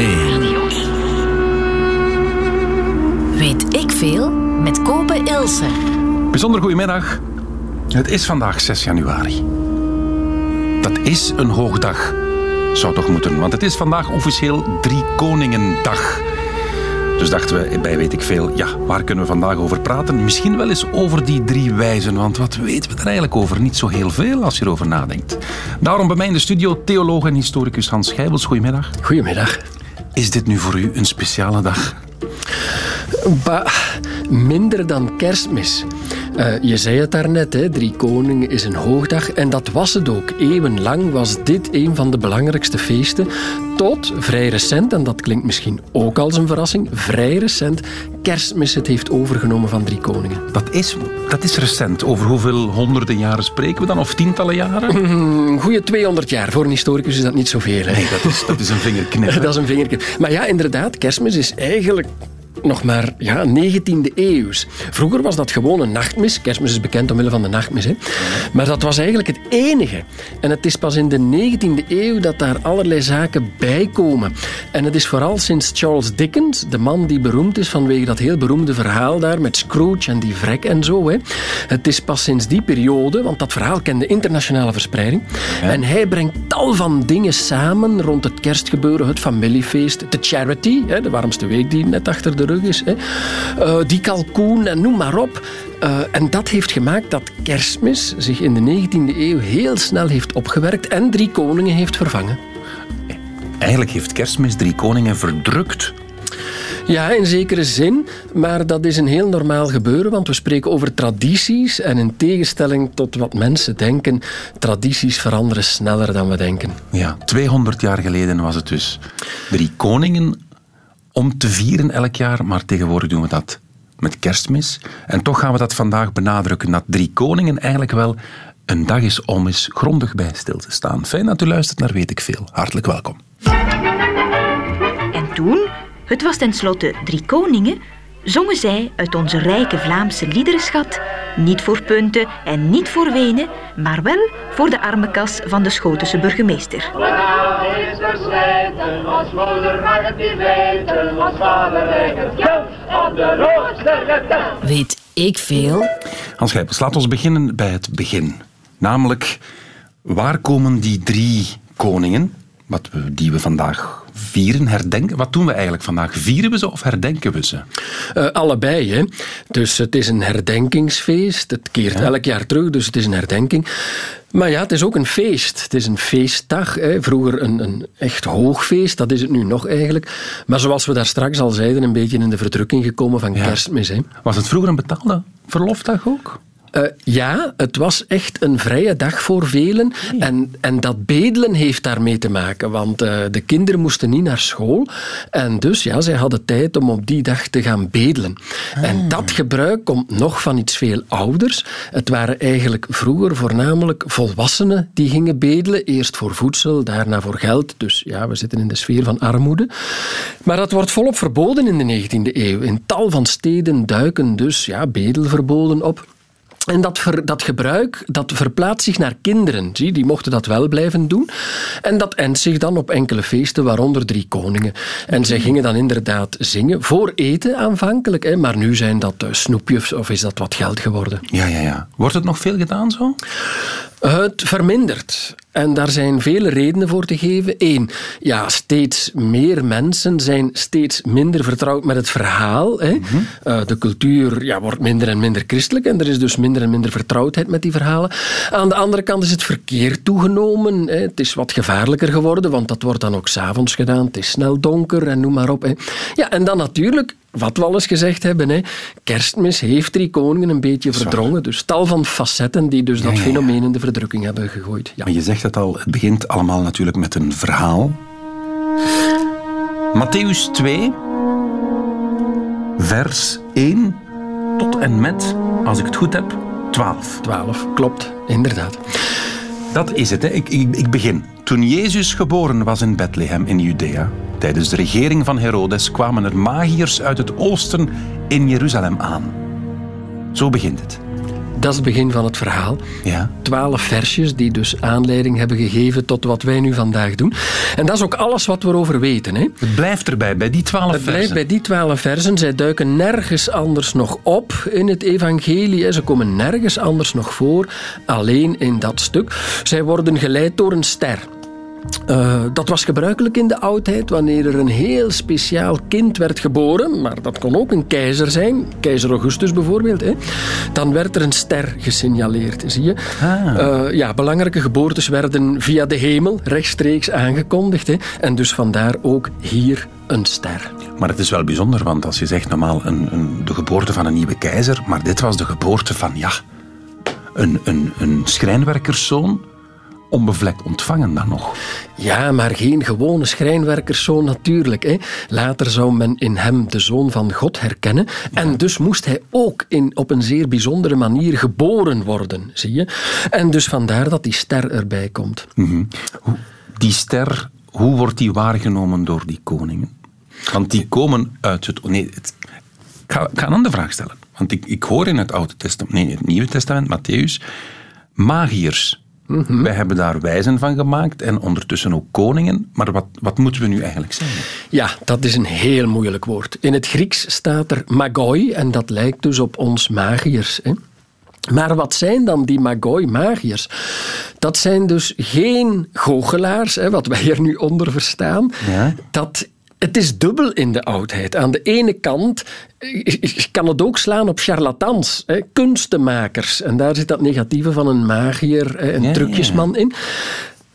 1. Weet ik veel met Kopen Ilse. Bijzonder goedemiddag. Het is vandaag 6 januari. Dat is een hoogdag. Zou toch moeten, want het is vandaag officieel Drie Koningendag. Dus dachten we bij Weet ik Veel, ja, waar kunnen we vandaag over praten? Misschien wel eens over die drie wijzen, want wat weten we er eigenlijk over? Niet zo heel veel als je erover nadenkt. Daarom bij mij in de studio theoloog en historicus Hans Schijbels. Goedemiddag. Goedemiddag. Is dit nu voor u een speciale dag? Bah, minder dan kerstmis. Uh, je zei het daarnet, hè, Drie Koningen is een hoogdag. En dat was het ook. Eeuwenlang was dit een van de belangrijkste feesten. Tot vrij recent, en dat klinkt misschien ook als een verrassing, vrij recent kerstmis het heeft overgenomen van Drie Koningen. Dat is, dat is recent. Over hoeveel honderden jaren spreken we dan? Of tientallen jaren? Mm, goeie 200 jaar. Voor een historicus is dat niet zoveel. Hè? Nee, dat is, dat is een vingerknip. dat is een vingerknip. Maar ja, inderdaad, kerstmis is eigenlijk nog maar ja, 19e eeuws. Vroeger was dat gewoon een nachtmis. Kerstmis is bekend omwille van de nachtmis. Hè. Maar dat was eigenlijk het enige. En het is pas in de 19e eeuw dat daar allerlei zaken bij komen. En het is vooral sinds Charles Dickens, de man die beroemd is vanwege dat heel beroemde verhaal daar met Scrooge en die vrek en zo. Hè. Het is pas sinds die periode, want dat verhaal kende internationale verspreiding. En hij brengt tal van dingen samen rond het kerstgebeuren, het familiefeest, de charity, hè, de warmste week die net achter de rug is. Hè. Uh, die kalkoen en noem maar op. Uh, en dat heeft gemaakt dat kerstmis zich in de 19e eeuw heel snel heeft opgewerkt en drie koningen heeft vervangen. Eigenlijk heeft kerstmis drie koningen verdrukt. Ja, in zekere zin. Maar dat is een heel normaal gebeuren, want we spreken over tradities. En in tegenstelling tot wat mensen denken, tradities veranderen sneller dan we denken. Ja, 200 jaar geleden was het dus. Drie koningen om te vieren elk jaar, maar tegenwoordig doen we dat met kerstmis. En toch gaan we dat vandaag benadrukken, dat Drie Koningen eigenlijk wel een dag is om eens grondig bij stil te staan. Fijn dat u luistert naar Weet ik Veel. Hartelijk welkom. En toen, het was tenslotte Drie Koningen, zongen zij uit onze rijke Vlaamse liederenschat niet voor punten en niet voor wenen, maar wel voor de armenkas van de Schotense burgemeester. is verslijten, als moeder mag het niet weten, als vader geld op de Weet ik veel? Hans Gijpels, laat ons beginnen bij het begin. Namelijk, waar komen die drie koningen, wat we, die we vandaag vieren, herdenken? Wat doen we eigenlijk vandaag? Vieren we ze of herdenken we ze? Uh, allebei. Hè. Dus het is een herdenkingsfeest. Het keert elk jaar terug, dus het is een herdenking. Maar ja, het is ook een feest. Het is een feestdag. Hè. Vroeger een, een echt hoogfeest, dat is het nu nog eigenlijk. Maar zoals we daar straks al zeiden, een beetje in de verdrukking gekomen van kerstmis. Hè. Was het vroeger een betaalde verlofdag ook? Uh, ja, het was echt een vrije dag voor velen. En, en dat bedelen heeft daarmee te maken, want uh, de kinderen moesten niet naar school. En dus, ja, zij hadden tijd om op die dag te gaan bedelen. Ah. En dat gebruik komt nog van iets veel ouders. Het waren eigenlijk vroeger voornamelijk volwassenen die gingen bedelen. Eerst voor voedsel, daarna voor geld. Dus ja, we zitten in de sfeer van armoede. Maar dat wordt volop verboden in de 19e eeuw. In tal van steden duiken dus ja, bedelverboden op. En dat, ver, dat gebruik dat verplaatst zich naar kinderen. Zie, die mochten dat wel blijven doen. En dat endt zich dan op enkele feesten, waaronder Drie Koningen. En zij gingen dan inderdaad zingen, voor eten aanvankelijk. Hè, maar nu zijn dat eh, snoepjes of is dat wat geld geworden. Ja, ja, ja. Wordt het nog veel gedaan zo? Het vermindert. En daar zijn vele redenen voor te geven. Eén, ja, steeds meer mensen zijn steeds minder vertrouwd met het verhaal. Hè. Mhm. Eh, de cultuur ja, wordt minder en minder christelijk en er is dus minder en minder vertrouwdheid met die verhalen. Aan de andere kant is het verkeer toegenomen. Hè. Het is wat gevaarlijker geworden, want dat wordt dan ook s'avonds gedaan. Het is snel donker en noem maar op. Hè. Ja, en dan natuurlijk wat we al eens gezegd hebben, hè, kerstmis heeft drie koningen een beetje verdrongen. Dus tal van facetten die dus dat fenomeen in de verdrukking hebben gegooid. Ja. Maar je zegt het al, het begint allemaal natuurlijk met een verhaal. Matthäus 2, vers 1 tot en met, als ik het goed heb, 12. 12, klopt, inderdaad. Dat is het. Hè. Ik, ik, ik begin. Toen Jezus geboren was in Bethlehem in Judea, tijdens de regering van Herodes, kwamen er magiërs uit het oosten in Jeruzalem aan. Zo begint het. Dat is het begin van het verhaal. Ja. Twaalf versjes die dus aanleiding hebben gegeven tot wat wij nu vandaag doen. En dat is ook alles wat we erover weten. Hè? Het blijft erbij, bij die twaalf versen. Het blijft bij die twaalf versen. Zij duiken nergens anders nog op in het evangelie. Ze komen nergens anders nog voor, alleen in dat stuk. Zij worden geleid door een ster. Uh, dat was gebruikelijk in de oudheid wanneer er een heel speciaal kind werd geboren, maar dat kon ook een keizer zijn, keizer Augustus bijvoorbeeld. Hè. Dan werd er een ster gesignaleerd, zie je. Ah. Uh, ja, belangrijke geboortes werden via de hemel rechtstreeks aangekondigd. Hè. En dus vandaar ook hier een ster. Maar het is wel bijzonder, want als je zegt normaal een, een, de geboorte van een nieuwe keizer, maar dit was de geboorte van, ja, een, een, een schrijnwerkerszoon onbevlekt ontvangen dan nog. Ja, maar geen gewone schrijnwerkerszoon natuurlijk. Hè. Later zou men in hem de zoon van God herkennen. En dus moest hij ook in, op een zeer bijzondere manier geboren worden, zie je. En dus vandaar dat die ster erbij komt. Mhm. Die ster, hoe wordt die waargenomen door die koningen? Want die komen uit het... Nee, het, ik, ga, ik ga een andere vraag stellen. Want ik, ik hoor in het Oude Testament, nee, het Nieuwe Testament, Matthäus, magiërs Mm Wij hebben daar wijzen van gemaakt en ondertussen ook koningen. Maar wat, wat moeten we nu eigenlijk zeggen? Ja, dat is een heel moeilijk woord. In het Grieks staat er magoi en dat lijkt dus op ons magiërs. Hè? Maar wat zijn dan die magoi-magiërs? Dat zijn dus geen goochelaars, hè, wat wij er nu onder verstaan. Ja? Dat het is dubbel in de oudheid. Aan de ene kant kan het ook slaan op charlatans, hè, kunstenmakers. En daar zit dat negatieve van een magier, een trucjesman in.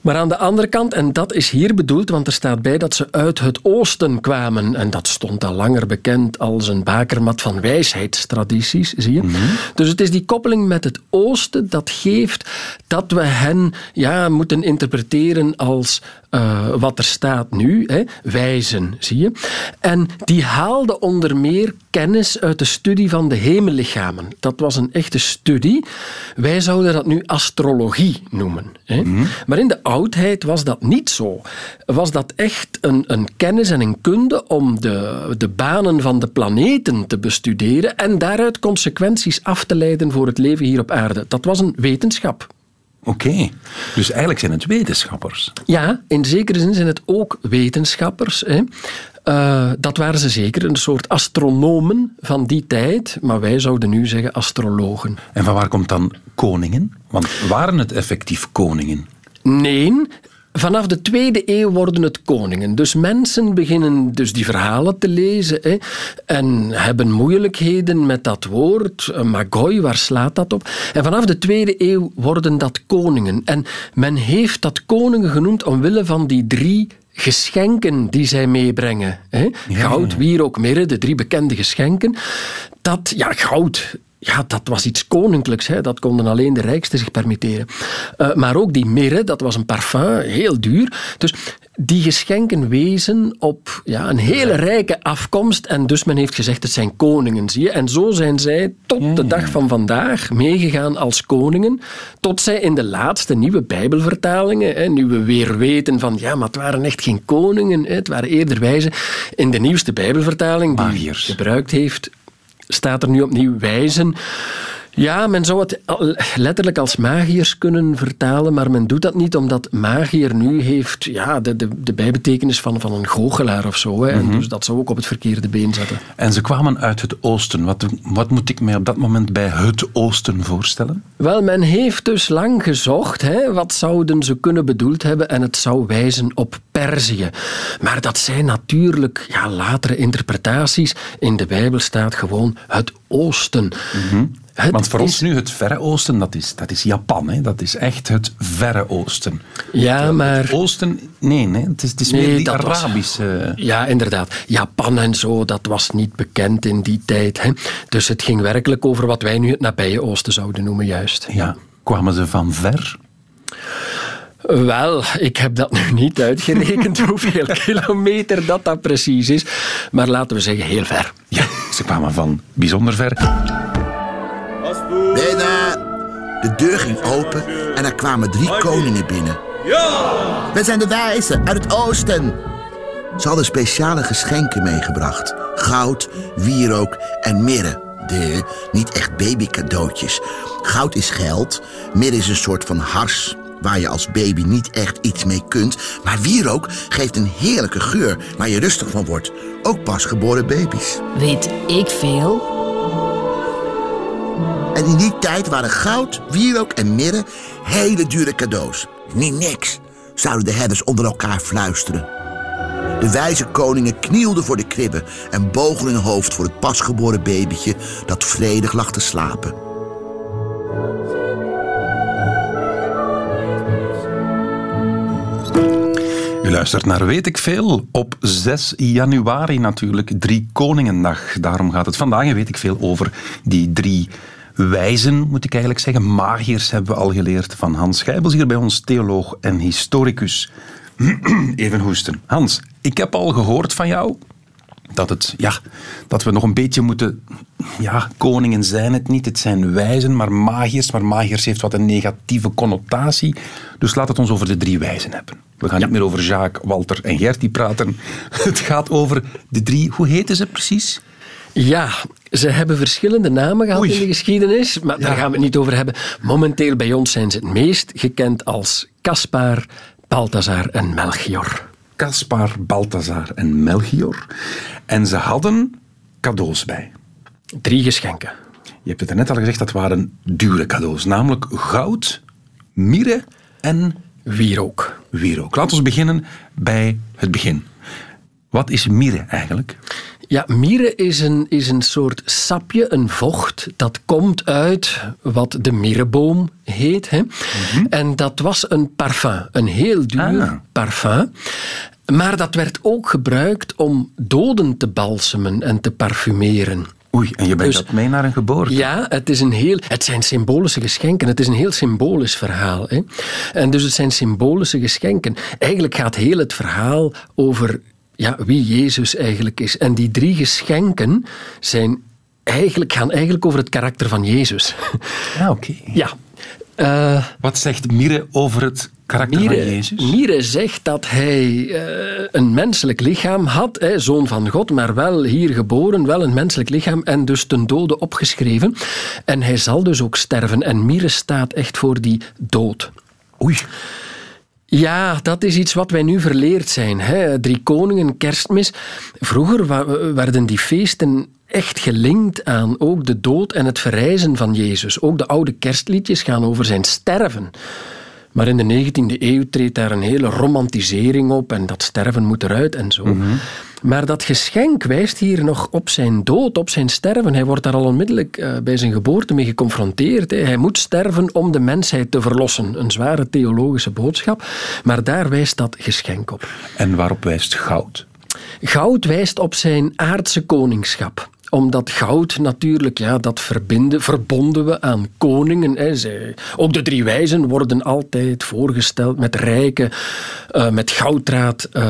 Maar aan de andere kant, en dat is hier bedoeld, want er staat bij dat ze uit het oosten kwamen. En dat stond al langer bekend als een bakermat van wijsheidstradities, zie je. Mhm. Dus het is die koppeling met het oosten dat geeft dat we hen ja, moeten interpreteren als uh, wat er staat nu, hè, wijzen, zie je. En die haalde onder meer kennis uit de studie van de hemellichamen. Dat was een echte studie. Wij zouden dat nu astrologie noemen. Hè. Mhm. Maar in de oudheid was dat niet zo. Was dat echt een, een kennis en een kunde om de, de banen van de planeten te bestuderen en daaruit consequenties af te leiden voor het leven hier op aarde. Dat was een wetenschap. Oké, dus eigenlijk zijn het wetenschappers. Ja, in zekere zin zijn het ook wetenschappers. Hè. Uh, dat waren ze zeker, een soort astronomen van die tijd, maar wij zouden nu zeggen astrologen. En van waar komt dan koningen? Want waren het effectief koningen? Nee, Vanaf de tweede eeuw worden het koningen. Dus mensen beginnen dus die verhalen te lezen hè, en hebben moeilijkheden met dat woord. Magoi, waar slaat dat op? En vanaf de tweede eeuw worden dat koningen. En men heeft dat koningen genoemd omwille van die drie geschenken die zij meebrengen. Hè? Goud, wierook, mirre, de drie bekende geschenken. Dat, ja, goud, ja, dat was iets koninklijks. Hè. Dat konden alleen de rijksten zich permitteren. Uh, maar ook die mirre, dat was een parfum, heel duur. Dus die geschenken wezen op ja, een hele rijke afkomst. En dus men heeft gezegd, het zijn koningen, zie je. En zo zijn zij tot de dag van vandaag meegegaan als koningen. Tot zij in de laatste nieuwe bijbelvertalingen, hè, nu we weer weten van, ja, maar het waren echt geen koningen, hè, het waren eerder wijzen. In de nieuwste bijbelvertaling, die gebruikt heeft staat er nu opnieuw wijzen. Ja, men zou het letterlijk als magiërs kunnen vertalen, maar men doet dat niet omdat magier nu heeft ja, de, de, de bijbetekenis van, van een goochelaar of zo. Hè. En mhm. dus dat zou ook op het verkeerde been zetten. En ze kwamen uit het oosten. Wat, wat moet ik mij op dat moment bij het oosten voorstellen? Wel, men heeft dus lang gezocht. Hè, wat zouden ze kunnen bedoeld hebben? En het zou wijzen op Perzië. Maar dat zijn natuurlijk ja, latere interpretaties. In de Bijbel staat gewoon het oosten. Mm Want voor ons nu het Verre Oosten, dat is, dat is Japan. Hè? Dat is echt het Verre Oosten. Ja, maar... Het Oosten, nee, nee het is, het is meer die Arabische... Ja, inderdaad. Japan en zo, dat was niet bekend in die tijd. Hè? Dus het ging werkelijk over wat wij nu het nabije Oosten zouden noemen, juist. Ja. Kwamen ze van ver? Wel, ik heb dat nu niet uitgerekend hoeveel kilometer dat, dat precies is. Maar laten we zeggen heel ver. Ja, ze kwamen van bijzonder ver. De deur ging open en er kwamen drie koningen binnen. Ja! Wij zijn de wijzen uit het oosten. Ze hadden speciale geschenken meegebracht. Goud, wierook en mirre. De, niet echt babycadeautjes. Goud is geld, mirre is een soort van hars waar je als baby niet echt iets mee kunt. Maar wierook geeft een heerlijke geur waar je rustig van wordt. Ook pasgeboren baby's. Weet ik veel? En in die tijd waren goud, wierook en mirre hele dure cadeaus. Niet niks, zouden de herders onder elkaar fluisteren. De wijze koningen knielden voor de kribben en bogen hun hoofd voor het pasgeboren babytje dat vredig lag te slapen. U luistert naar Weet ik Veel op 6 januari natuurlijk, Drie Koningendag. Daarom gaat het vandaag en weet ik veel over die drie wijzen, moet ik eigenlijk zeggen. Magiërs hebben we al geleerd van Hans Schijbels hier bij ons, theoloog en historicus. Even hoesten. Hans, ik heb al gehoord van jou dat, het, ja, dat we nog een beetje moeten... Ja, koningen zijn het niet, het zijn wijzen, maar magiërs. Maar magiërs heeft wat een negatieve connotatie. Dus laat het ons over de drie wijzen hebben. We gaan niet meer over Jacques, Walter en Gertie praten. Het gaat over de drie... Hoe heten ze precies? Ja, ze hebben verschillende namen gehad in de geschiedenis, maar daar gaan we het niet over hebben. Momenteel bij ons zijn ze het meest gekend als Caspar, Balthazar en Melchior. Caspar, Balthazar en Melchior. En ze hadden cadeaus bij. Drie geschenken. Je hebt het net al gezegd, dat waren dure cadeaus. Namelijk goud, mirre en... Wierook. Wierook. Laten we beginnen bij het begin. Wat is mirre eigenlijk? Ja, mirre is een, is een soort sapje, een vocht, dat komt uit wat de mirreboom heet. Hè? Mhm. En dat was een parfum, een heel duur ah. parfum. Maar dat werd ook gebruikt om doden te balsemen en te parfumeren. Oei, en je brengt dus, dat mee naar een geboorte? Ja, het, is een heel, het zijn symbolische geschenken. Het is een heel symbolisch verhaal. Hè? En dus het zijn symbolische geschenken. Eigenlijk gaat heel het verhaal over ja, wie Jezus eigenlijk is. En die drie geschenken zijn eigenlijk, gaan eigenlijk over het karakter van Jezus. Ah, oké. Ja. Uh, Wat zegt Mire over het karakter Mire, van Jezus? Mire zegt dat hij uh, een menselijk lichaam had, hè, zoon van God, maar wel hier geboren, wel een menselijk lichaam en dus ten dode opgeschreven. En hij zal dus ook sterven. En Mire staat echt voor die dood. Oei. Ja, dat is iets wat wij nu verleerd zijn. Hè? Drie koningen, kerstmis. Vroeger werden die feesten echt gelinkt aan ook de dood en het verrijzen van Jezus. Ook de oude kerstliedjes gaan over zijn sterven. Maar in de 19e eeuw treedt daar een hele romantisering op en dat sterven moet eruit en zo. Mhm. Maar dat geschenk wijst hier nog op zijn dood, op zijn sterven. Hij wordt daar al onmiddellijk uh, bij zijn geboorte mee geconfronteerd. Hij moet sterven om de mensheid te verlossen. Een zware theologische boodschap. Maar daar wijst dat geschenk op. En waarop wijst goud? Goud wijst op zijn aardse koningschap omdat goud natuurlijk, ja, dat verbinden, verbonden we aan koningen. Hè. Zij, ook de drie wijzen worden altijd voorgesteld met rijke, uh, met gouddraad uh,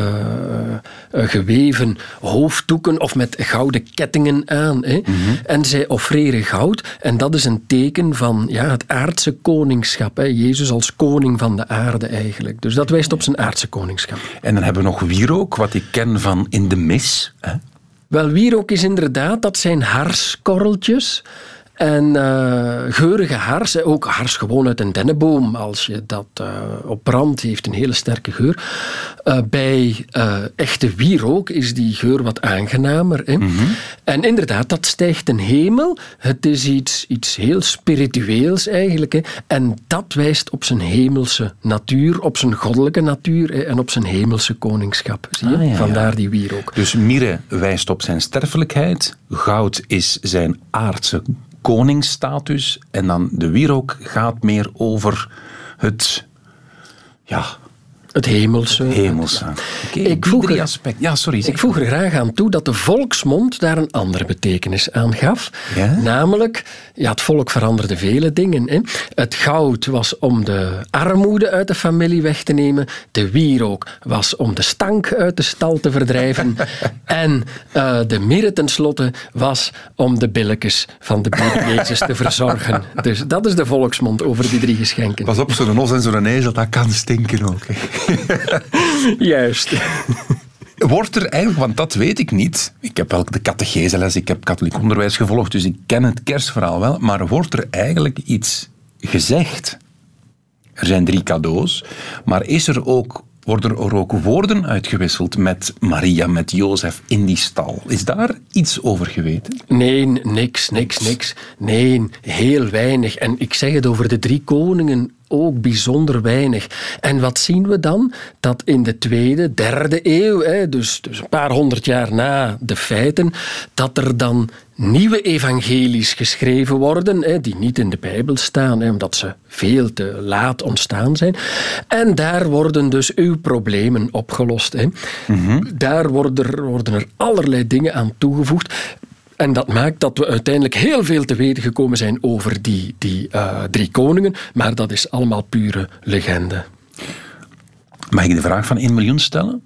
uh, geweven hoofddoeken of met gouden kettingen aan. Hè. Mm -hmm. En zij offreren goud en dat is een teken van ja, het aardse koningschap. Hè. Jezus als koning van de aarde eigenlijk. Dus dat wijst op zijn aardse koningschap. En dan hebben we nog wierook, wat ik ken van in de mis. Hè. Wel, wierook is inderdaad, dat zijn harskorreltjes. En uh, geurige hars, ook hars gewoon uit een dennenboom, als je dat uh, op brand heeft een hele sterke geur. Uh, bij echte wierook is die geur wat aangenamer. Hè? Mm -hmm. En inderdaad, dat stijgt een hemel. Het is iets, iets heel spiritueels eigenlijk. Hè? En dat wijst op zijn hemelse natuur, op zijn goddelijke natuur hè? en op zijn hemelse koningschap. Zie je? Ah, ja, Vandaar ja. die wierook. Dus mire wijst op zijn sterfelijkheid, goud is zijn aardse koningsstatus. En dan de wierook gaat meer over het, ja, het hemelse. hemelse. Okay, ik, voeg er, aspect. Ja, sorry, ik voeg er graag aan toe dat de volksmond daar een andere betekenis aan gaf. Ja? Namelijk, ja, het volk veranderde vele dingen. Hè. Het goud was om de armoede uit de familie weg te nemen. De wierook was om de stank uit de stal te verdrijven. en uh, de mirre tenslotte was om de billetjes van de Jezus te verzorgen. Dus dat is de volksmond over die drie geschenken. Pas op, zo'n os en zo'n ezel, dat kan stinken ook. Juist. Wordt er eigenlijk, want dat weet ik niet. Ik heb wel de catecheseles, ik heb katholiek onderwijs gevolgd, dus ik ken het kerstverhaal wel. Maar wordt er eigenlijk iets gezegd? Er zijn drie cadeaus, maar is er ook worden er ook woorden uitgewisseld met Maria, met Jozef in die stal. Is daar iets over geweten? Nee, niks, niks, niks. Nee, heel weinig. En ik zeg het over de drie koningen ook bijzonder weinig. En wat zien we dan? Dat in de tweede, derde eeuw, dus, dus een paar honderd jaar na de feiten, dat er dan nieuwe evangelies geschreven worden, die niet in de Bijbel staan, omdat ze veel te laat ontstaan zijn. En daar worden dus uw problemen opgelost. Mhm. Daar worden er, worden er allerlei dingen aan toegevoegd. En dat maakt dat we uiteindelijk heel veel te weten gekomen zijn over die, die uh, drie koningen, maar dat is allemaal pure legende. Mag ik de vraag van 1 miljoen stellen?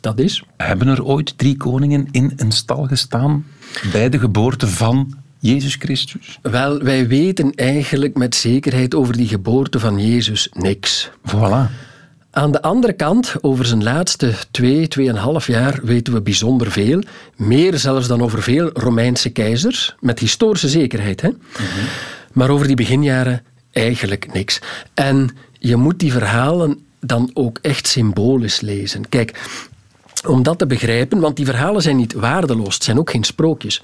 Dat is? Hebben er ooit drie koningen in een stal gestaan bij de geboorte van Jezus Christus? Wel, wij weten eigenlijk met zekerheid over die geboorte van Jezus niks. Voilà. Aan de andere kant, over zijn laatste twee, tweeënhalf jaar weten we bijzonder veel. Meer zelfs dan over veel Romeinse keizers, met historische zekerheid. Hè? Maar over die beginjaren eigenlijk niks. En je moet die verhalen dan ook echt symbolisch lezen. Kijk, om dat te begrijpen, want die verhalen zijn niet waardeloos, het zijn ook geen sprookjes.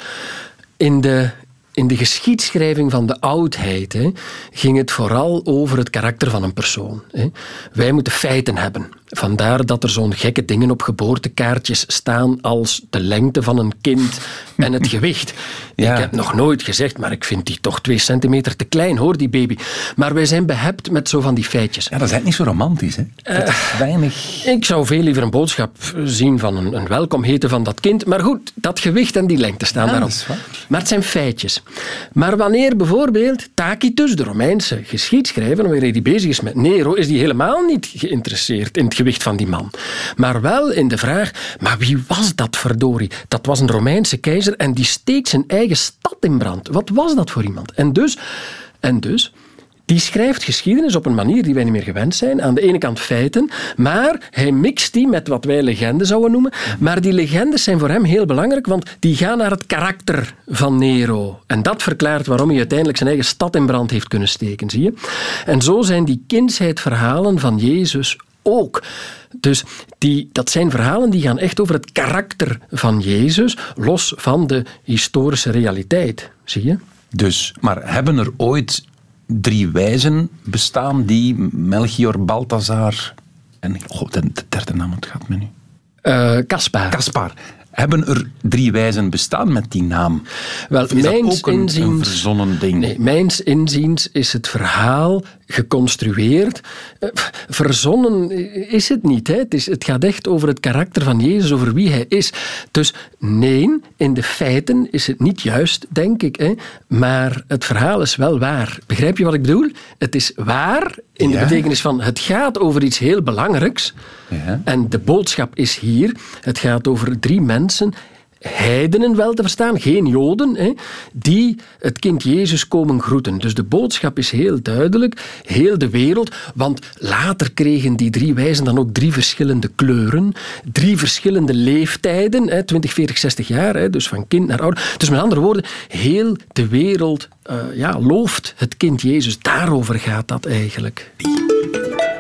In de in de geschiedschrijving van de oudheid hè, ging het vooral over het karakter van een persoon. Hè. Wij moeten feiten hebben. Vandaar dat er zo'n gekke dingen op geboortekaartjes staan als de lengte van een kind en het gewicht. Ik heb nog nooit gezegd, maar ik vind die toch twee centimeter te klein, hoor, die baby. Maar wij zijn behept met zo van die feitjes. Ja, dat is niet zo romantisch, hè? Uh, weinig... Ik zou veel liever een boodschap zien van een, een welkom heten van dat kind. Maar goed, dat gewicht en die lengte staan daarop. Maar het zijn feitjes. Maar wanneer bijvoorbeeld Tacitus, de Romeinse geschiedschrijver, wanneer hij bezig is met Nero, is die helemaal niet geïnteresseerd in het gewicht van die man. Maar wel in de vraag, maar wie was dat verdorie? Dat was een Romeinse keizer en die steekt zijn eigen stad in brand. Wat was dat voor iemand? En dus, en dus die schrijft geschiedenis op een manier die wij niet meer gewend zijn. Aan de ene kant feiten, maar hij mixt die met wat wij legenden zouden noemen. Maar die legendes zijn voor hem heel belangrijk, want die gaan naar het karakter van Nero. En dat verklaart waarom hij uiteindelijk zijn eigen stad in brand heeft kunnen steken, zie je? En zo zijn die kindsheidverhalen van Jezus ook. Dus die, dat zijn verhalen die gaan echt over het karakter van Jezus, los van de historische realiteit. Zie je? Dus, maar hebben er ooit drie wijzen bestaan die Melchior, Balthazar en oh, de, derde naam gaat me nu. Uh, Caspar. Caspar. Hebben er drie wijzen bestaan met die naam? Wel, is mijns ook een, inziens, een verzonnen ding? Nee, mijns inziens is het verhaal geconstrueerd. Eh, verzonnen is het niet. Hè. Het, is, het gaat echt over het karakter van Jezus, over wie hij is. Dus nee, in de feiten is het niet juist, denk ik. Hè. Maar het verhaal is wel waar. Begrijp je wat ik bedoel? Het is waar in de betekenis van het gaat over iets heel belangrijks. Ja. En de boodschap is hier: het gaat over drie mensen heidenen wel te verstaan, geen Joden, hè, die het kind Jezus komen groeten. Dus de boodschap is heel duidelijk, heel de wereld, want later kregen die drie wijzen dan ook drie verschillende kleuren, drie verschillende leeftijden, hè, 20, 40, 60 jaar, hè, dus van kind naar ouder. Dus met andere woorden, heel de wereld uh, ja, looft het kind Jezus. Daarover gaat dat eigenlijk.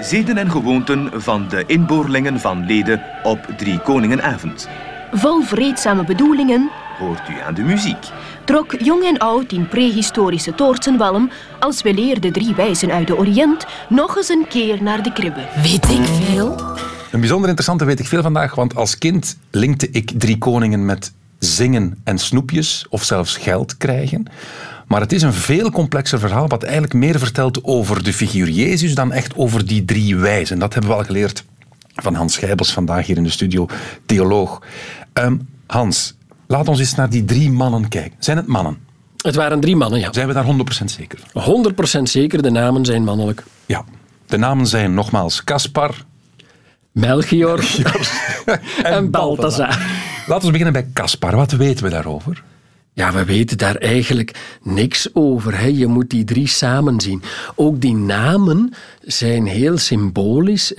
Zeden en gewoonten van de inboorlingen van leden op Drie Koningenavond. Vol vreedzame bedoelingen hoort u aan de muziek. Trok jong en oud in prehistorische toortsenwalm als we leerden drie wijzen uit de Oriënt nog eens een keer naar de kribbe. Weet ik veel? Een bijzonder interessante weet ik veel vandaag, want als kind linkte ik drie koningen met zingen en snoepjes of zelfs geld krijgen. Maar het is een veel complexer verhaal wat eigenlijk meer vertelt over de figuur Jezus dan echt over die drie wijzen. Dat hebben we al geleerd van Hans Schijbels vandaag hier in de studio, theoloog. Ehm, Hans, laat ons eens naar die drie mannen kijken. Zijn het mannen? Het waren drie mannen, ja. Zijn we daar 100% zeker? 100% zeker, de namen zijn mannelijk. Ja, de namen zijn nogmaals Caspar, Melchior, en Balthazar. Laten we beginnen bij Caspar. Wat weten we daarover? Ja, we weten daar eigenlijk niks over. Hè. Je moet die drie samen zien. Ook die namen zijn heel symbolisch.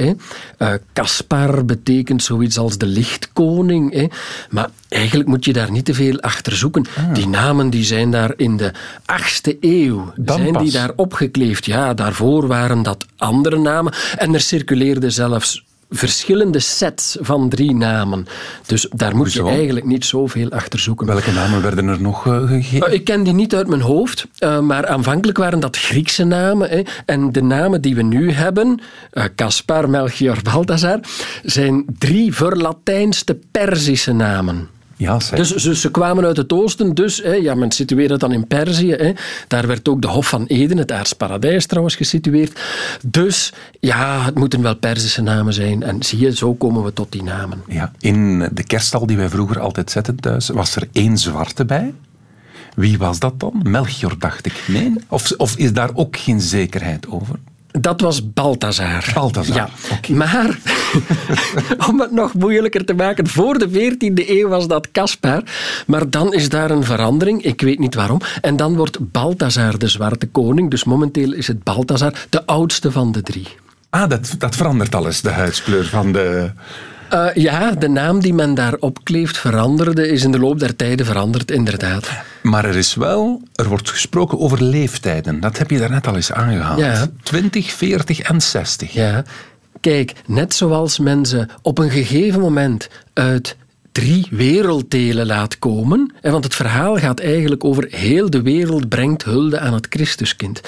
Caspar uh, betekent zoiets als de lichtkoning. Hè. Maar eigenlijk moet je daar niet te veel achter zoeken. Ah. Die namen die zijn daar in de 8e eeuw. zijn die daar opgekleefd. Ja, daarvoor waren dat andere namen. En er circuleerde zelfs verschillende sets van drie namen. Dus daar moet je eigenlijk niet zoveel achter zoeken. Welke namen werden er nog uh, gegeven? Uh, ik ken die niet uit mijn hoofd, uh, maar aanvankelijk waren dat Griekse namen. Hè. En de namen die we nu hebben, Caspar, Melchior, Balthazar, zijn drie verlatijnste Perzische namen. Ja, dus ze, ze, kwamen uit het oosten, dus hè, ja, men situeerde dan in Perzië. Hè. Daar werd ook de Hof van Eden, het aardsparadijs trouwens, gesitueerd. Dus ja, het moeten wel Perzische namen zijn. En zie je, zo komen we tot die namen. Ja, in de kerststal die wij vroeger altijd zetten thuis, was er één zwarte bij. Wie was dat dan? Melchior, dacht ik. Nee? Of, of is daar ook geen zekerheid over? Dat was Balthazar. Balthazar, ja. Maar, om het nog moeilijker te maken, voor de 14e eeuw was dat Caspar. Maar dan is daar een verandering, ik weet niet waarom. En dan wordt Balthazar de zwarte koning. Dus momenteel is het Balthazar de oudste van de drie. Ah, dat, dat verandert alles, de huidskleur van de... Uh, ja, de naam die men daarop kleeft veranderde, is in de loop der tijden veranderd, inderdaad. Maar er is wel, er wordt gesproken over leeftijden. Dat heb je daarnet al eens aangehaald. Ja. 20, 40 en 60. Ja. Kijk, net zoals mensen op een gegeven moment uit drie werelddelen laat komen. Want het verhaal gaat eigenlijk over heel de wereld brengt hulde aan het Christuskind.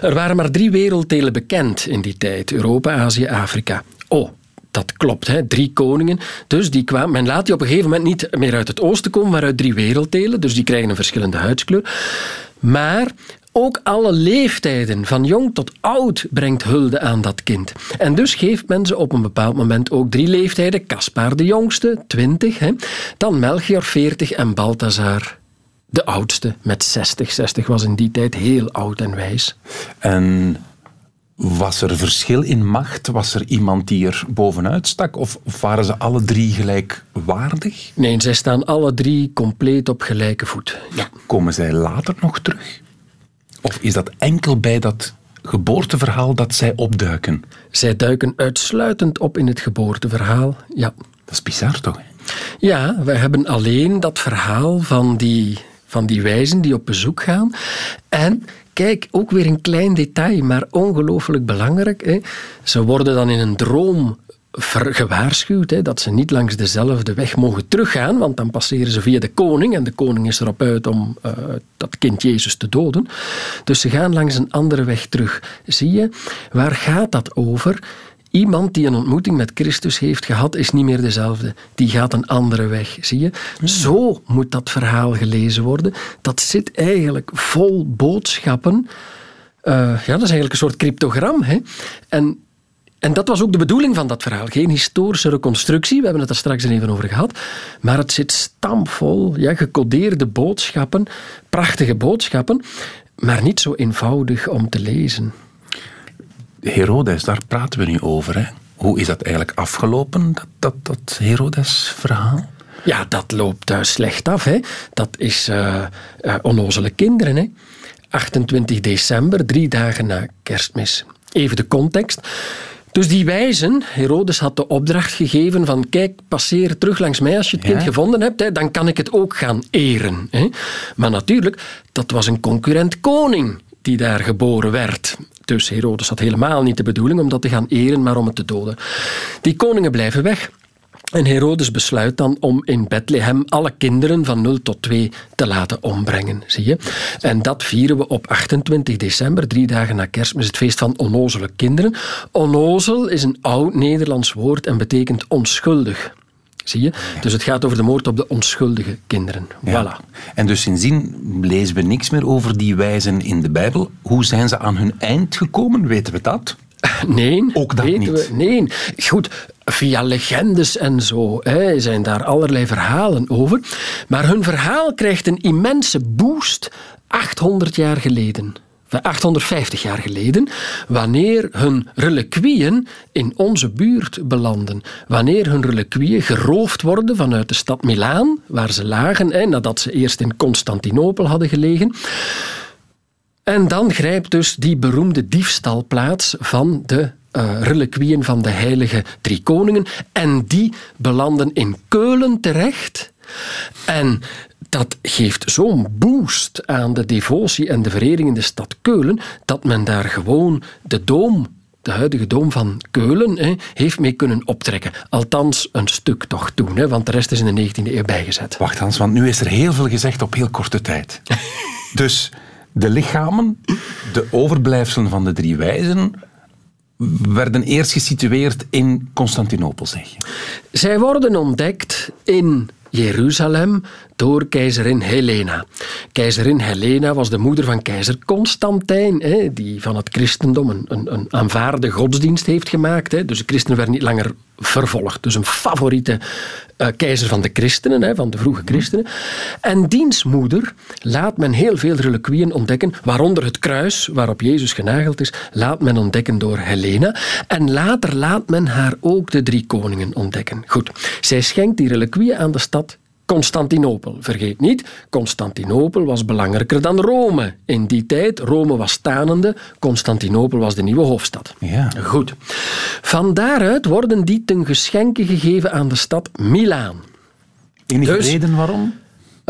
Er waren maar drie werelddelen bekend in die tijd. Europa, Azië, Afrika. Oh, dat klopt, hè? drie koningen. Dus die kwamen, men laat die op een gegeven moment niet meer uit het oosten komen, maar uit drie werelddelen. Dus die krijgen een verschillende huidskleur. Maar ook alle leeftijden, van jong tot oud, brengt hulde aan dat kind. En dus geeft men ze op een bepaald moment ook drie leeftijden. Caspar de jongste, 20. Hè? Dan Melchior, 40 en Balthazar, de oudste, met 60. 60 was in die tijd heel oud en wijs. En was er verschil in macht? Was er iemand die er bovenuit stak? Of, waren ze alle drie gelijkwaardig? Nee, zij staan alle drie compleet op gelijke voet. Ja. Komen zij later nog terug? Of is dat enkel bij dat geboorteverhaal dat zij opduiken? Zij duiken uitsluitend op in het geboorteverhaal, ja. Dat is bizar toch? Ja, we hebben alleen dat verhaal van die, van die wijzen die op bezoek gaan. En kijk, ook weer een klein detail, maar ongelooflijk belangrijk. Hè. Ze worden dan in een droom gewaarschuwd hè, dat ze niet langs dezelfde weg mogen teruggaan, want dan passeren ze via de koning en de koning is erop uit om uh, dat kind Jezus te doden. Dus ze gaan langs een andere weg terug. Zie je, waar gaat dat over? Iemand die een ontmoeting met Christus heeft gehad, is niet meer dezelfde. Die gaat een andere weg, zie je? Hmm. Zo moet dat verhaal gelezen worden. Dat zit eigenlijk vol boodschappen. Uh, ja, dat is eigenlijk een soort cryptogram. Hè? En en dat was ook de bedoeling van dat verhaal. Geen historische reconstructie, we hebben het er straks even over gehad. Maar het zit stampvol, ja, gecodeerde boodschappen, prachtige boodschappen, maar niet zo eenvoudig om te lezen. Herodes, daar praten we nu over. Hè? Hoe is dat eigenlijk afgelopen, dat, dat, dat Herodes-verhaal? Ja, dat loopt uh, slecht af. Hè. Dat is uh, uh, onnozele kinderen. Hè. 28 december, drie dagen na kerstmis. Even de context. Dus die wijzen, Herodes had de opdracht gegeven van kijk, passeer terug langs mij als je het kind gevonden hebt, hè, dan kan ik het ook gaan eren. Hè. Maar natuurlijk, dat was een concurrent koning die daar geboren werd. Dus Herodes had helemaal niet de bedoeling om dat te gaan eren, maar om het te doden. Die koningen blijven weg. En Herodes besluit dan om in Bethlehem alle kinderen van 0 tot 2 te laten ombrengen, zie je. En dat vieren we op 28 december, drie dagen na kerstmis, het feest van onnozele kinderen. Onnozel is een oud Nederlands woord en betekent onschuldig. Zie je? Dus het gaat over de moord op de onschuldige kinderen. Voilà. En dus sindsdien lezen we niks meer over die wijzen in de Bijbel. Hoe zijn ze aan hun eind gekomen? Weten we dat? Nee, ook dat niet. We, nee, goed, via legendes en zo hè, zijn daar allerlei verhalen over. Maar hun verhaal krijgt een immense boost 800 jaar geleden. 850 jaar geleden, wanneer hun reliquieën in onze buurt belanden. Wanneer hun reliquieën geroofd worden vanuit de stad Milaan, waar ze lagen, nadat ze eerst in Constantinopel hadden gelegen. En dan grijpt dus die beroemde diefstal plaats van de uh, reliquieën van de heilige drie koningen. En die belanden in Keulen terecht. En dat geeft zo'n boost aan de devotie en de verering in de stad Keulen, dat men daar gewoon de doom de huidige doom van Keulen hè, heeft mee kunnen optrekken. Althans, een stuk toch toen, hè, want de rest is in de 19e eeuw bijgezet. Wacht Hans, want nu is er heel veel gezegd op heel korte tijd. dus de lichamen, de overblijfselen van de drie wijzen, werden eerst gesitueerd in Constantinopel, zeg je? Zij worden ontdekt in Jeruzalem door keizerin Helena. Keizerin Helena was de moeder van keizer Constantijn, hè, die van het christendom een, een, aanvaarde godsdienst heeft gemaakt. Hè. Dus de christenen werden niet langer vervolgd. Dus een favoriete uh, keizer van de christenen, hè, van de vroege christenen. En diens moeder laat men heel veel reliquieën ontdekken, waaronder het kruis waarop Jezus genageld is, laat men ontdekken door Helena. En later laat men haar ook de drie koningen ontdekken. Goed, zij schenkt die reliquieën aan de stad Constantinopel. Vergeet niet, Constantinopel was belangrijker dan Rome. In die tijd, Rome was stanende, Constantinopel was de nieuwe hoofdstad. Ja. Goed. Van daaruit worden die ten geschenke gegeven aan de stad Milaan. Enige dus, reden waarom?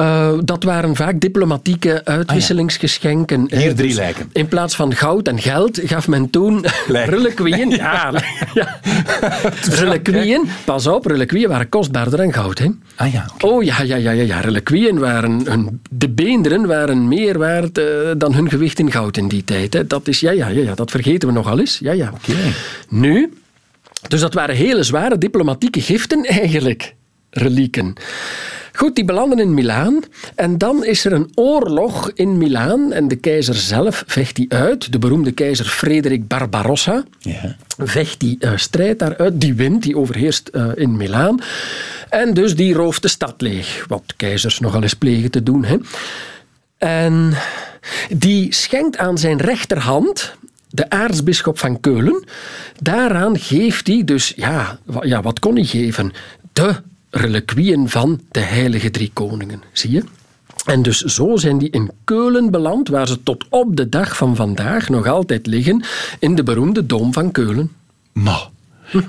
Uh, dat waren vaak diplomatieke uitwisselingsgeschenken. Ah, Hier drie dus lijken. In plaats van goud en geld gaf men toen reliquieën. Ja, ja. reliquieën, pas op, reliquieën waren kostbaarder dan goud. Hè? Ah ja. Oh ja, ja, ja, ja, ja. reliquieën waren, hun, de beenderen waren meer waard uh, dan hun gewicht in goud in die tijd. Hè? Dat is, ja, ja, ja, ja, dat vergeten we nogal eens. Ja, ja. Okay. Nu, dus dat waren hele zware diplomatieke giften eigenlijk, relieken. Goed, die belanden in Milaan. En dan is er een oorlog in Milaan. En de keizer zelf vecht die uit. De beroemde keizer Frederik Barbarossa ja. vecht die uh, strijd daaruit. Die wint, die overheerst uh, in Milaan. En dus die rooft de stad leeg. Wat keizers nogal eens plegen te doen. Hè. En die schenkt aan zijn rechterhand de aartsbisschop van Keulen. Daaraan geeft hij dus, ja, ja wat kon hij geven? De reliquieën van de heilige drie koningen. Zie je? En dus zo zijn die in Keulen beland, waar ze tot op de dag van vandaag nog altijd liggen, in de beroemde Dom van Keulen. Maar,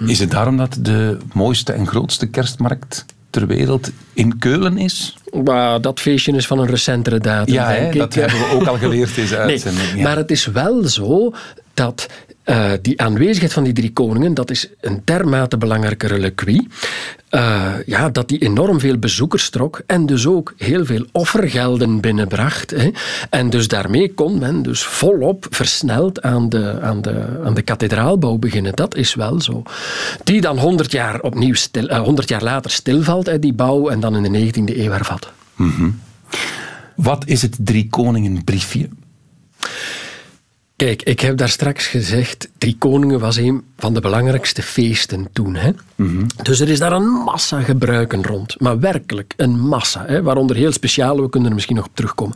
is het daarom dat de mooiste en grootste kerstmarkt ter wereld in Keulen is? Maar dat feestje is van een recentere datum, ja, denk dat hebben we ook al geleerd deze uitzending. Nee, Maar het is wel zo dat uh, die aanwezigheid van die drie koningen, dat is een dermate belangrijke reliquie, uh, ja, dat die enorm veel bezoekers trok en dus ook heel veel offergelden binnenbracht. Hè. En dus daarmee kon men dus volop versneld aan de, aan, de, aan de kathedraalbouw beginnen. Dat is wel zo. Die dan 100 jaar, opnieuw stil, uh, 100 jaar later stilvalt, hè, die bouw, en dan in de 19e eeuw hervat. -hmm. Wat is het Drie Koningen briefje? Kijk, ik heb daar straks gezegd, Drie Koningen was een van de belangrijkste feesten toen. Hè? Mm Dus er is daar een massa gebruiken rond. Maar werkelijk een massa. Hè? Waaronder heel speciale, we kunnen er misschien nog op terugkomen.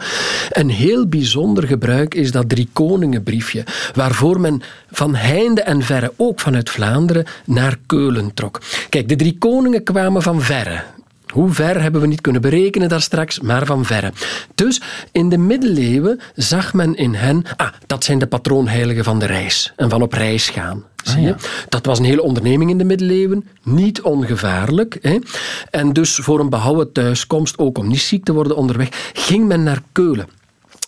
Een heel bijzonder gebruik is dat Drie Koningenbriefje. Waarvoor men van heinde en verre, ook vanuit Vlaanderen, naar Keulen trok. Kijk, de Drie Koningen kwamen van verre. Hoe ver hebben we niet kunnen berekenen daar straks, maar van verre. Dus in de middeleeuwen zag men in hen, ah, dat zijn de patroonheiligen van de reis en van op reis gaan. Zie je? Ah, dat was een hele onderneming in de middeleeuwen, niet ongevaarlijk. Hè? En dus voor een behouden thuiskomst, ook om niet ziek te worden onderweg, ging men naar Keulen.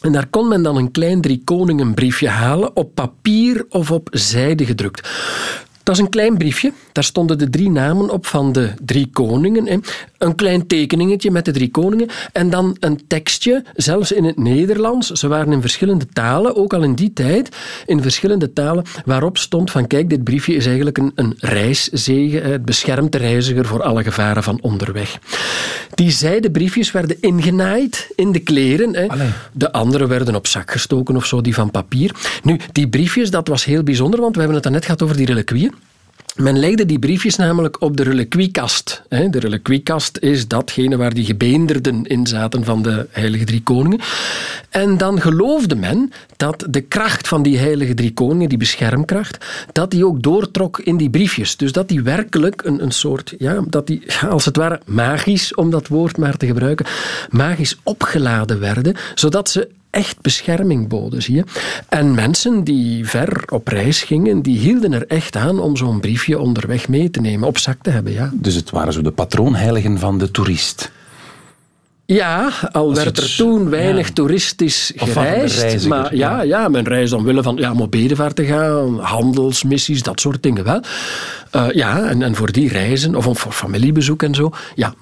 En daar kon men dan een klein drie koningenbriefje halen, op papier of op zijde gedrukt. Dat is een klein briefje. Daar stonden de drie namen op van de drie koningen. Een klein tekeningetje met de drie koningen. En dan een tekstje, zelfs in het Nederlands. Ze waren in verschillende talen, ook al in die tijd, in verschillende talen, waarop stond van kijk, dit briefje is eigenlijk een, een reiszegen. Het beschermt de reiziger voor alle gevaren van onderweg. Die zijde briefjes werden ingenaaid in de kleren. De andere werden op zak gestoken of zo, die van papier. Nu, die briefjes, dat was heel bijzonder, want we hebben het net gehad over die reliquieën. Men legde die briefjes namelijk op de reliquiekast. De reliquiekast is datgene waar die gebeenderden in zaten van de heilige drie koningen. En dan geloofde men dat de kracht van die heilige drie koningen, die beschermkracht, dat die ook doortrok in die briefjes. Dus dat die werkelijk een, een soort, ja, dat die als het ware magisch, om dat woord maar te gebruiken, magisch opgeladen werden, zodat ze echt bescherming boden, zie je. En mensen die ver op reis gingen, die hielden er echt aan om zo'n briefje onderweg mee te nemen, op zak te hebben, ja. Dus het waren zo de patroonheiligen van de toerist. Ja, al werd er toen weinig toeristisch gereisd. Maar ja, ja, men reisde omwille van ja, om te gaan, handelsmissies, dat soort dingen wel. Uh, ja, en, en voor die reizen, of voor familiebezoek en zo, ja,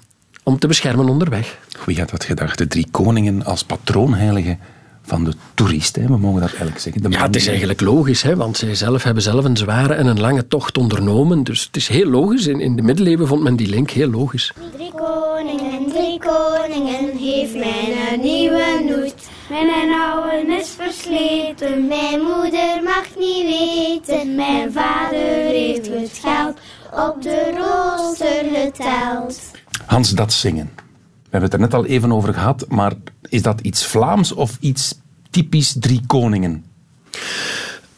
om te beschermen onderweg. Wie had dat gedacht? De drie koningen als patroonheiligen van de toerist. Hè. We mogen dat eigenlijk zeggen. ja, het is eigenlijk logisch, hè, want zij zelf hebben zelf een zware en een lange tocht ondernomen. Dus het is heel logisch. In, in de middeleeuwen vond men die link heel logisch. Drie koningen, drie koningen, heeft mij een nieuwe noet. Mijn oude is versleten, mijn moeder mag niet weten. Mijn vader heeft het geld op de rooster geteld. Hans, dat zingen. We hebben het er net al even over gehad, maar is dat iets Vlaams of iets typisch drie koningen?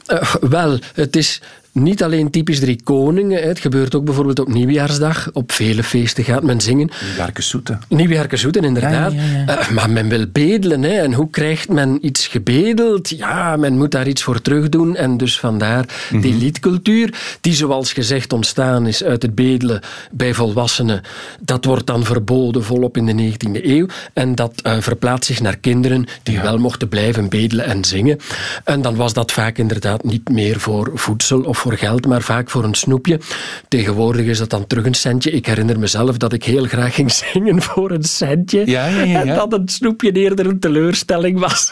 Uh, wel, het is niet alleen typisch drie koningen. Het gebeurt ook bijvoorbeeld op Nieuwjaarsdag. Op vele feesten gaat men zingen. Nieuwjaarkesoeten. Nieuwjaarkesoeten, inderdaad. Uh, maar men wil bedelen. Hè. En hoe krijgt men iets gebedeld? Ja, men moet daar iets voor terug doen. En dus vandaar die mhm. liedcultuur, die zoals gezegd ontstaan is uit het bedelen bij volwassenen. Dat wordt dan verboden volop in de 19e eeuw. En dat uh, verplaatst zich naar kinderen die wel mochten blijven bedelen en zingen. En dan was dat vaak inderdaad niet meer voor voedsel of voor geld, maar vaak voor een snoepje. Tegenwoordig is dat dan terug een centje. Ik herinner mezelf dat ik heel graag ging zingen voor een centje. Ja, ja, ja, en dat een snoepje eerder een teleurstelling was.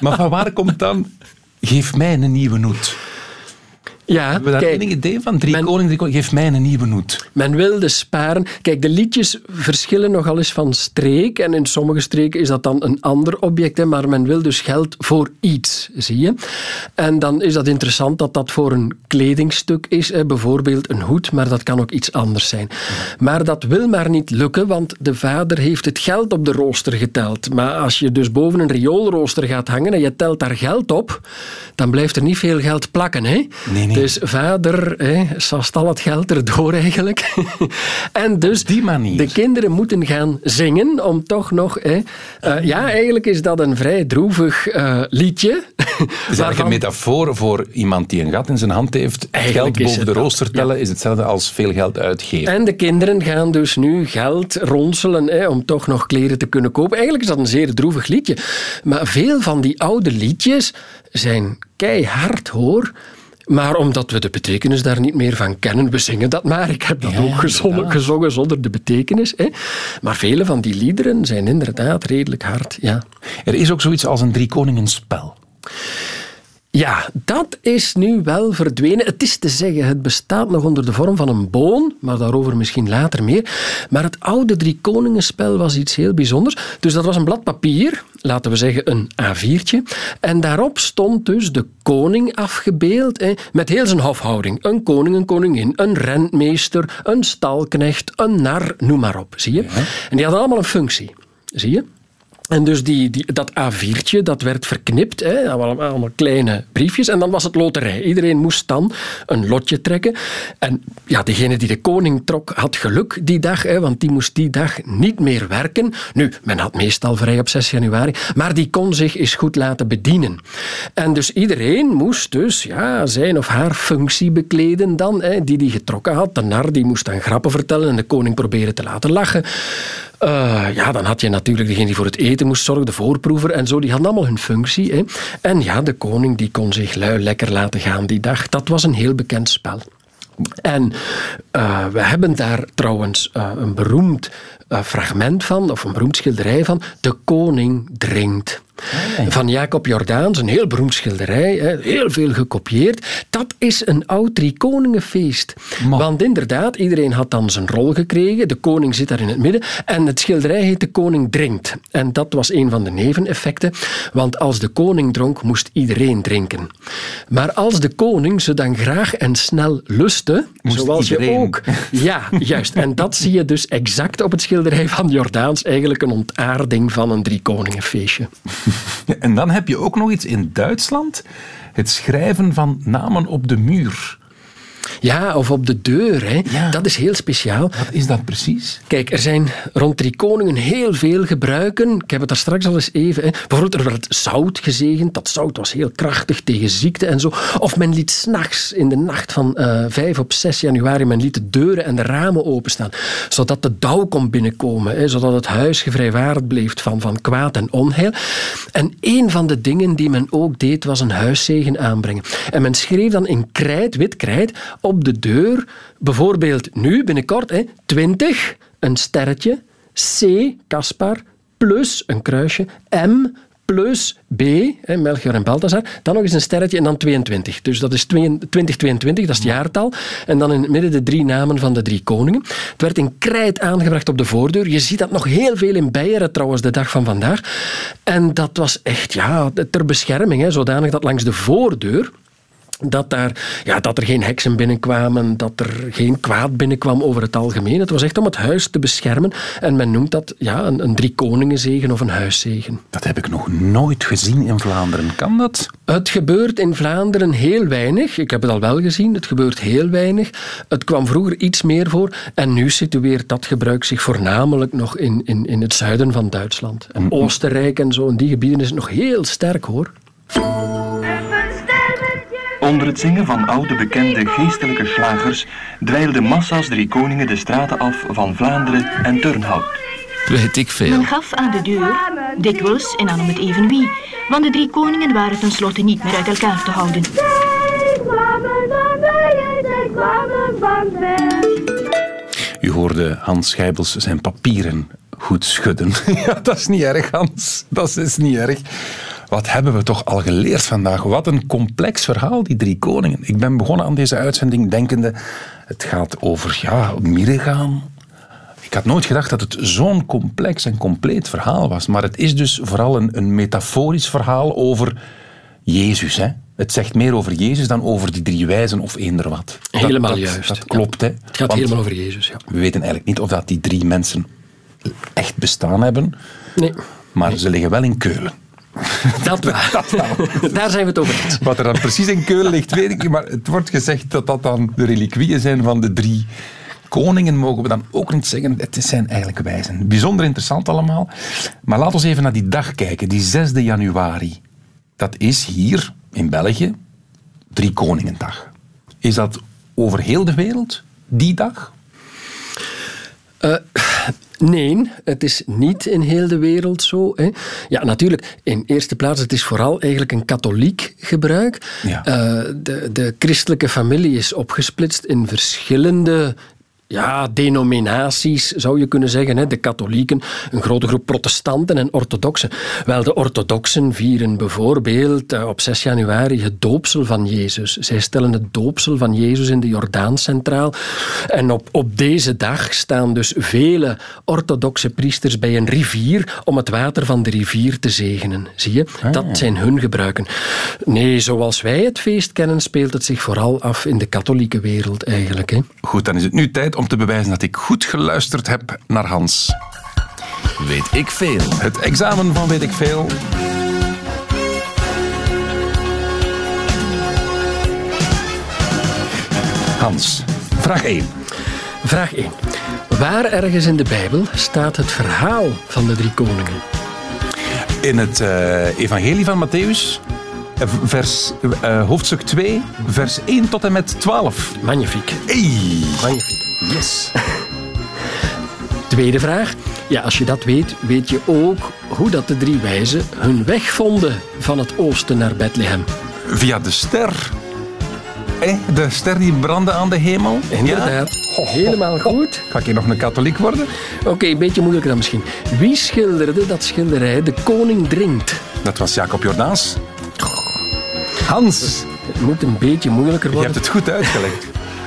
Maar van waar komt dan... Geef mij een nieuwe noot. Ja, Hebben we daar kijk, enig idee van? Drie men, koning, drie geef mij een nieuwe noot. Men wilde sparen. Kijk, de liedjes verschillen nogal eens van streek. En in sommige streken is dat dan een ander object. Hè, maar men wil dus geld voor iets, zie je. En dan is dat interessant dat dat voor een kledingstuk is. Hè, bijvoorbeeld een hoed, maar dat kan ook iets anders zijn. Maar dat wil maar niet lukken, want de vader heeft het geld op de rooster geteld. Maar als je dus boven een rioolrooster gaat hangen en je telt daar geld op, dan blijft er niet veel geld plakken. Hè? Nee, nee. Dus vader hè, sast al het geld erdoor eigenlijk. en dus Die manier. de kinderen moeten gaan zingen om toch nog... Hè, uh, ja, eigenlijk is dat een vrij droevig uh, liedje. Het is eigenlijk een metafoor voor iemand die een gat in zijn hand heeft. Eigenlijk geld boven de rooster tellen ja. is hetzelfde als veel geld uitgeven. En de kinderen gaan dus nu geld ronselen hè, om toch nog kleren te kunnen kopen. Eigenlijk is dat een zeer droevig liedje. Maar veel van die oude liedjes zijn keihard hoor. Maar omdat we de betekenis daar niet meer van kennen, we zingen dat maar. Ik heb dat ook gezongen, gezongen, zonder de betekenis. Hè. Maar vele van die liederen zijn inderdaad redelijk hard. Ja. Er is ook zoiets als een drie koningen spel. Ja, dat is nu wel verdwenen. Het is te zeggen, het bestaat nog onder de vorm van een boon, maar daarover misschien later meer. Maar het oude Drie Koningenspel was iets heel bijzonders. Dus dat was een blad papier, laten we zeggen een A4'tje. En daarop stond dus de koning afgebeeld, met heel zijn hofhouding. Een koning, een koningin, een rentmeester, een stalknecht, een nar, noem maar op. Zie je? En die hadden allemaal een functie. Zie je? En dus die, die, dat A4'tje, dat werd verknipt, hè, allemaal kleine briefjes. En dan was het loterij. Iedereen moest dan een lotje trekken. En ja, degene die de koning trok, had geluk die dag, hè, want die moest die dag niet meer werken. Nu, men had meestal vrij op 6 januari, maar die kon zich eens goed laten bedienen. En dus iedereen moest dus ja, zijn of haar functie bekleden dan, hè, die die getrokken had. De nar die moest dan grappen vertellen en de koning proberen te laten lachen. Uh, ja, dan had je natuurlijk degene die voor het eten moest zorgen, de voorproever en zo. Die hadden allemaal hun functie. Hè. En ja, de koning die kon zich lui lekker laten gaan die dag. Dat was een heel bekend spel. En uh, we hebben daar trouwens uh, een beroemd fragment van, of een beroemd schilderij van, De Koning dringt. Van Jacob Jordaans, een heel beroemd schilderij, heel veel gekopieerd. Dat is een oud driekoningenfeest. Want inderdaad, iedereen had dan zijn rol gekregen. De koning zit daar in het midden. En het schilderij heet De Koning drinkt. En dat was een van de neveneffecten. Want als de koning dronk, moest iedereen drinken. Maar als de koning ze dan graag en snel lustte, zoals je ook... Ja, juist. En dat zie je dus exact op het schilderij van Jordaans. Eigenlijk een ontaarding van een driekoningenfeestje. En dan heb je ook nog iets in Duitsland. Het schrijven van namen op de muur. Ja, of op de deur. Hè. Dat is heel speciaal. Wat is dat precies? Kijk, er zijn rond drie koningen heel veel gebruiken. Ik heb het daar straks al eens even. Hè. Bijvoorbeeld, er werd zout gezegend. Dat zout was heel krachtig tegen ziekte en zo. Of men liet s'nachts, in de nacht van uh, eh, 5 op 6 januari, men liet de deuren en de ramen openstaan. Zodat de dauw kon binnenkomen. Hè. Zodat het huis gevrijwaard bleef van, van kwaad en onheil. En een van de dingen die men ook deed, was een huiszegen aanbrengen. En men schreef dan in krijt, wit krijt, op de deur, bijvoorbeeld nu binnenkort, hè, 20, een sterretje, C, Caspar, plus een kruisje, M, plus B, hè, Melchior en Balthazar, dan nog eens een sterretje en dan 22. Dus dat is 2022, dat is het jaartal. En dan in het midden de drie namen van de drie koningen. Het werd in krijt aangebracht op de voordeur. Je ziet dat nog heel veel in Beieren trouwens, de dag van vandaag. En dat was echt ja, ter bescherming, hè, zodanig dat langs de voordeur dat, daar, ja, dat er geen heksen binnenkwamen, dat er geen kwaad binnenkwam over het algemeen. Het was echt om het huis te beschermen. En men noemt dat ja, een, een drie koningenzegen of een huiszegen. Dat heb ik nog nooit gezien in Vlaanderen. Kan dat? Het gebeurt in Vlaanderen heel weinig. Ik heb het al wel gezien, het gebeurt heel weinig. Het kwam vroeger iets meer voor. En nu situeert dat gebruik zich voornamelijk nog in, in, in het zuiden van Duitsland. En Oostenrijk en zo, in die gebieden is het nog heel sterk hoor. Onder het zingen van oude bekende geestelijke slagers dweilden massa's drie koningen de straten af van Vlaanderen en Turnhout. Weet ik veel. Men gaf aan de deur, dikwijls en dan om het even wie, want de drie koningen waren tenslotte niet meer uit elkaar te houden. U hoorde Hans Schijbels zijn papieren goed schudden. ja, dat is niet erg, Hans. Dat is niet erg. Wat hebben we toch al geleerd vandaag? Wat een complex verhaal, die drie koningen. Ik ben begonnen aan deze uitzending denkende, het gaat over ja, gaan. Ik had nooit gedacht dat het zo'n complex en compleet verhaal was. Maar het is dus vooral een, een metaforisch verhaal over Jezus. Hè? Het zegt meer over Jezus dan over die drie wijzen of eender wat. Helemaal dat, juist. Dat klopt. Hè? Het gaat helemaal over Jezus. Ja. We weten eigenlijk niet of dat die drie mensen echt bestaan hebben. Nee. Maar ze liggen wel in Keulen. Dat wel. Daar zijn we het over eens. Wat er dan precies in Keulen ligt, weet ik niet. Maar het wordt gezegd dat dat dan de reliquieën zijn van de drie koningen, mogen we dan ook niet zeggen. Het zijn eigenlijk wijzen. Bijzonder interessant allemaal. Maar laten we even naar die dag kijken, die 6 januari. Dat is hier in België Drie Koningendag. Is dat over heel de wereld, die dag? Uh, Nee, het is niet in heel de wereld zo. Hè. Ja, natuurlijk, in eerste plaats, het is vooral eigenlijk een katholiek gebruik. Ja. Uh, de, de christelijke familie is opgesplitst in verschillende ja, denominaties, zou je kunnen zeggen. Hè. De katholieken, een grote groep protestanten en orthodoxen. Wel, de orthodoxen vieren bijvoorbeeld eh, op 6 januari het doopsel van Jezus. Zij stellen het doopsel van Jezus in de Jordaan centraal. En op, op deze dag staan dus vele orthodoxe priesters bij een rivier om het water van de rivier te zegenen. Zie je? Ah, Dat zijn hun gebruiken. Nee, zoals wij het feest kennen, speelt het zich vooral af in de katholieke wereld eigenlijk. Hè. Goed, dan is het nu tijd om te bewijzen dat ik goed geluisterd heb naar Hans. Weet ik veel. Het examen van Weet ik veel. Hans, vraag 1. Vraag 1. Waar ergens in de Bijbel staat het verhaal van de drie koningen? In het uh, Evangelie van Matthäus, eh, vers, uh, hoofdstuk 2, vers 1 tot en met 12. Magnifiek. Hey. Magnifiek. Yes. Tweede vraag. Ja, als je dat weet, weet je ook hoe dat de drie wijzen hun weg vonden van het oosten naar Bethlehem. Via de ster. Eh, de ster die brandde aan de hemel. Inderdaad. Helemaal goed. Ga ik hier nog een katholiek worden? Oké, een beetje moeilijker dan misschien. Wie schilderde dat schilderij De Koning Drinkt? Dat was Jacob Jordaans. Hans, Het moet een beetje moeilijker je worden. hebt het goed uitgelegd.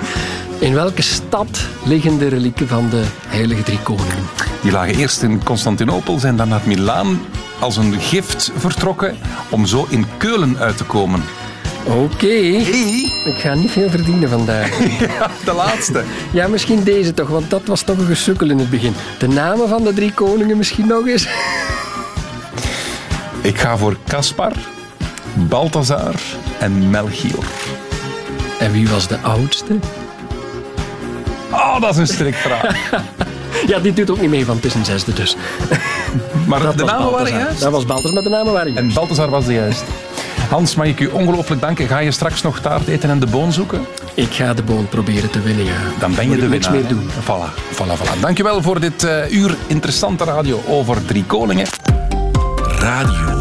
In welke stad liggen de relieken van de Heilige Drie Koningen? Die lagen eerst in Constantinopel, zijn dan naar Milaan als een gift vertrokken om zo in Keulen uit te komen. Oké. Ik ga niet veel verdienen vandaag. Ja, de laatste. Ja, misschien deze toch, want dat was toch een gesukkel in het begin. De namen van de drie koningen misschien nog eens? Ik ga voor Caspar, Balthazar en Melchior. En wie was de oudste? Oh, dat is een strikvraag. Ja, dit doet ook niet mee, want het is een zesde dus. Maar Dat de was namen waren juist. Dat was Balthazar, maar de namen waren juist. En Balthazar was de juist. Hans, mag ik u ongelooflijk danken. Ga je straks nog taart eten en de boon zoeken? Ik ga de boon proberen te winnen, ja. Dan ben je Moet de ik niks winnaar. meer doen. Voilà, voilà, voilà. Dankjewel voor dit eh, uur interessante radio over drie koningen. Radio 1.